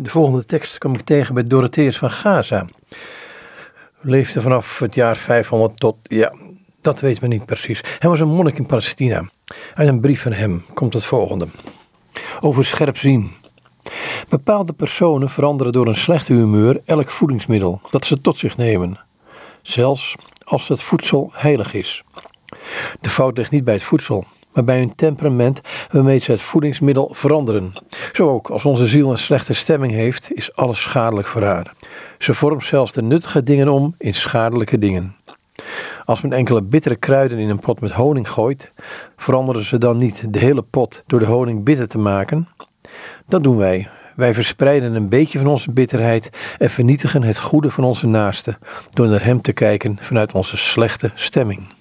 De volgende tekst kwam ik tegen bij Dorotheus van Gaza. Leefde vanaf het jaar 500 tot, ja, dat weet men niet precies. Hij was een monnik in Palestina. Uit een brief van hem komt het volgende. Over scherp zien. Bepaalde personen veranderen door een slechte humeur elk voedingsmiddel dat ze tot zich nemen. Zelfs als het voedsel heilig is. De fout ligt niet bij het voedsel, maar bij hun temperament waarmee ze het voedingsmiddel veranderen. Zo ook als onze ziel een slechte stemming heeft, is alles schadelijk voor haar. Ze vormt zelfs de nuttige dingen om in schadelijke dingen. Als men enkele bittere kruiden in een pot met honing gooit, veranderen ze dan niet de hele pot door de honing bitter te maken? Dat doen wij. Wij verspreiden een beetje van onze bitterheid en vernietigen het goede van onze naaste door naar hem te kijken vanuit onze slechte stemming.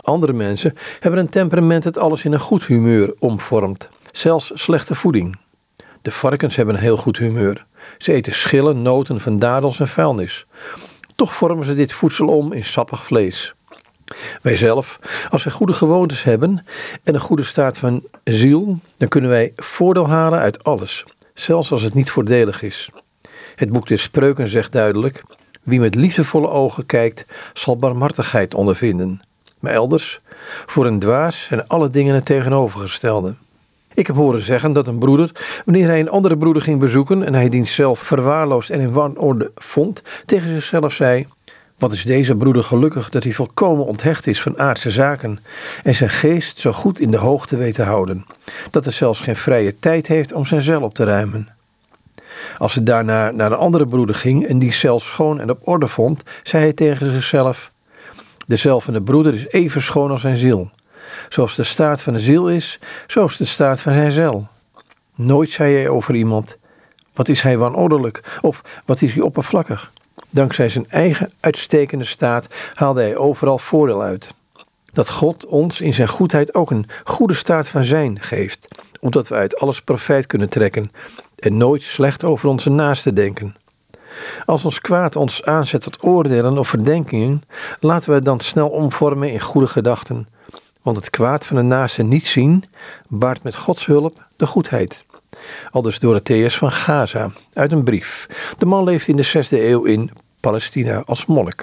Andere mensen hebben een temperament dat alles in een goed humeur omvormt, zelfs slechte voeding. De varkens hebben een heel goed humeur. Ze eten schillen, noten van dadels en vuilnis. Toch vormen ze dit voedsel om in sappig vlees. Wij zelf, als wij goede gewoontes hebben en een goede staat van ziel, dan kunnen wij voordeel halen uit alles, zelfs als het niet voordelig is. Het boek der Spreuken zegt duidelijk: wie met liefdevolle ogen kijkt, zal barmhartigheid ondervinden. Maar elders, voor een dwaas zijn alle dingen het tegenovergestelde. Ik heb horen zeggen dat een broeder, wanneer hij een andere broeder ging bezoeken en hij diens zelf verwaarloosd en in wanorde vond, tegen zichzelf zei: Wat is deze broeder gelukkig dat hij volkomen onthecht is van aardse zaken en zijn geest zo goed in de hoogte weet te houden, dat hij zelfs geen vrije tijd heeft om zijn zel op te ruimen. Als hij daarna naar een andere broeder ging en die zelf schoon en op orde vond, zei hij tegen zichzelf: Dezelfde broeder is even schoon als zijn ziel. Zoals de staat van de ziel is, zo is de staat van zijn ziel. Nooit zei hij over iemand: wat is hij wanordelijk of wat is hij oppervlakkig. Dankzij zijn eigen uitstekende staat haalde hij overal voordeel uit. Dat God ons in zijn goedheid ook een goede staat van zijn geeft, omdat we uit alles profijt kunnen trekken en nooit slecht over onze naasten denken. Als ons kwaad ons aanzet tot oordelen of verdenkingen, laten we het dan snel omvormen in goede gedachten. Want het kwaad van de naaste niet zien, baart met Gods hulp de goedheid. Aldus Dorotheus van Gaza, uit een brief. De man leeft in de zesde eeuw in Palestina als monnik.